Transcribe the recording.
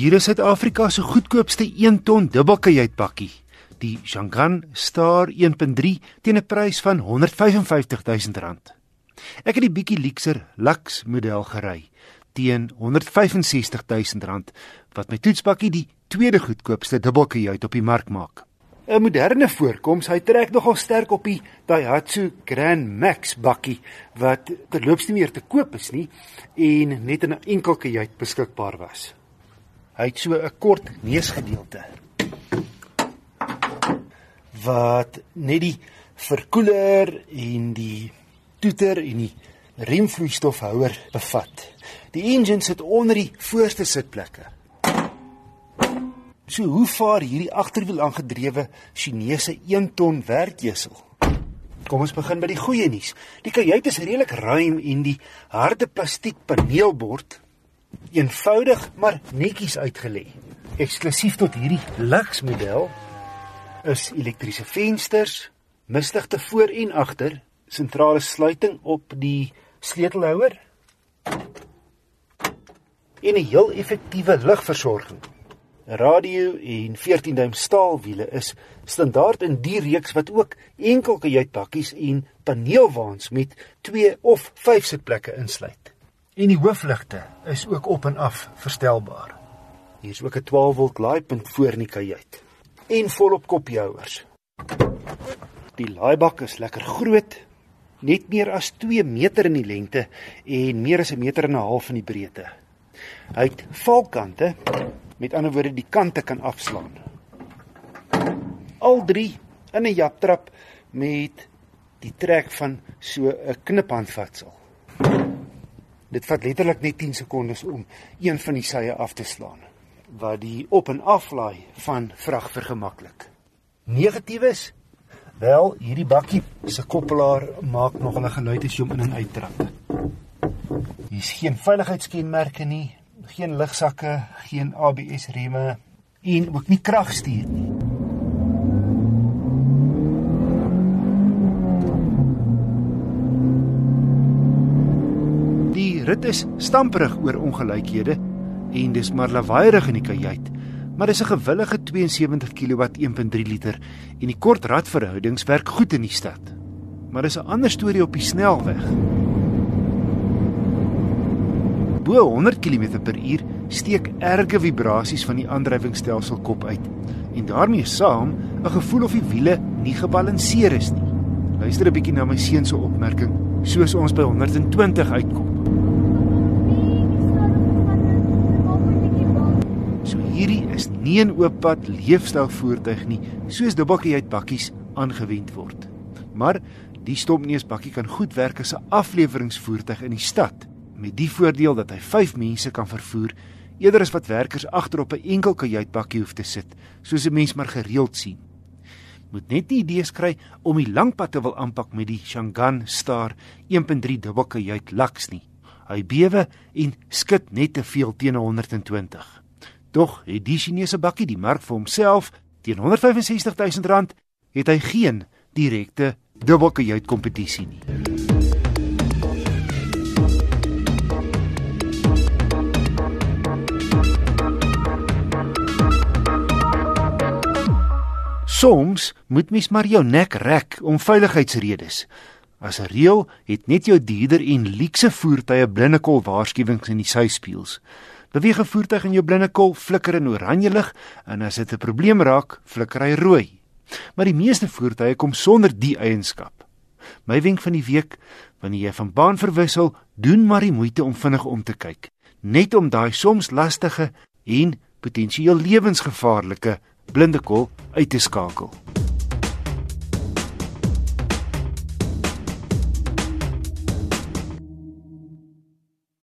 Hier is Suid-Afrika se goedkoopste 1 ton dubbelkajuitbakkie, die Shangan Star 1.3 teen 'n prys van R155 000. Ek het die bietjie luxer Lux model gery teen R165 000 wat my toetsbakkie die tweede goedkoopste dubbelkajuit op die mark maak. 'n Moderne voorkoms, hy trek nogal sterk op die Daihatsu Grand Max bakkie wat terloops nie meer te koop is nie en net in 'n enkel kajuit beskikbaar was. Hy het so 'n kort neusgedeelte wat net die verkoeler en die toeter en die remvloeistofhouer bevat. Die engine sit onder die voorste sitplekke. So hoe vaar hierdie agterwiel aangedrewe Chinese 1 ton werkjesel? Kom ons begin by die goeie nuus. Die kajuit is redelik ruim en die harde plastiek paneelbord eenvoudig maar netjies uitgelê. Eksklusief tot hierdie Lux model is elektriese vensters, misligte voor en agter, sentrale sluiting op die sleutelhouer en 'n heel effektiewe ligversorging. Radio en 14 duim staalwiele is standaard in die reeks wat ook enkel kajuitpakkies en paneelwaans met 2 of 5 sitplekke insluit. En die hoofligte is ook op en af verstelbaar. Hier is ook 'n 12 volt laaipunt voor in die kajuit en volop koppiehouers. Die laaibak is lekker groot, net meer as 2 meter in die lengte en meer as 'n meter en 'n half in die breedte. Hy het valkante, met ander woorde die kante kan afslaan. Al drie in 'n japtrap met die trek van so 'n kniphandvatsel. Dit vat letterlik net 10 sekondes om een van die sye af te slaan wat die op en aflaai van vrag vergemaklik. Negatiewes wel hierdie bakkie se koppelaar maak nog 'n geluid as jy hom in en uittrap. Hier's geen veiligheidskenmerke nie, geen ligsakke, geen ABS remme en ook nie kragstuur nie. Rit is stamperig oor ongelykhede en dis maar lawaaierig in die kajuit. Maar dis 'n gewillige 72 kW 1.3 liter en die kort radverhoudings werk goed in die stad. Maar dis 'n ander storie op die snelweg. Bo 100 km/h steek erge vibrasies van die aandrywingsstelsel kop uit en daarmee saam 'n gevoel of die wiele nie gebalanseer is nie. Luister 'n bietjie na my seun se opmerking soos ons by 120 uitkom. is nie 'n ooppad leefstylvoertuig nie, soos dubbelkajuitbakkies aangewend word. Maar die stopneusbakkie kan goed werk as 'n afleweringsvoertuig in die stad, met die voordeel dat hy 5 mense kan vervoer eerder as wat werkers agterop 'n enkel kajuitbakkie hoef te sit, soos 'n mens maar gereeld sien. Moet net die idees kry om die langpad te wil aanpak met die Shangan Star 1.3 dubbelkajuit Lux nie. Hy bewe en skud net te veel teen 120. Tog het die Chinese bakkie die mark vir homself teen 165 000 rand het hy geen direkte dubbelkajuit kompetisie nie. Soms moet mens maar jou nek rek om veiligheidsredes. As 'n reël het net jou dierder en luukse voertuie blindekol waarskuwings in die syspieëls. Beweeg 'n voertuig in jou blinde kol, flikker in oranje lig en as dit 'n probleem raak, flikker hy rooi. Maar die meeste voertuie kom sonder die eienskap. My wenk van die week, wanneer jy van baan verwissel, doen maar die moeite om vinnig om te kyk, net om daai soms lastige en potensieel lewensgevaarlike blinde kol uit te skakel.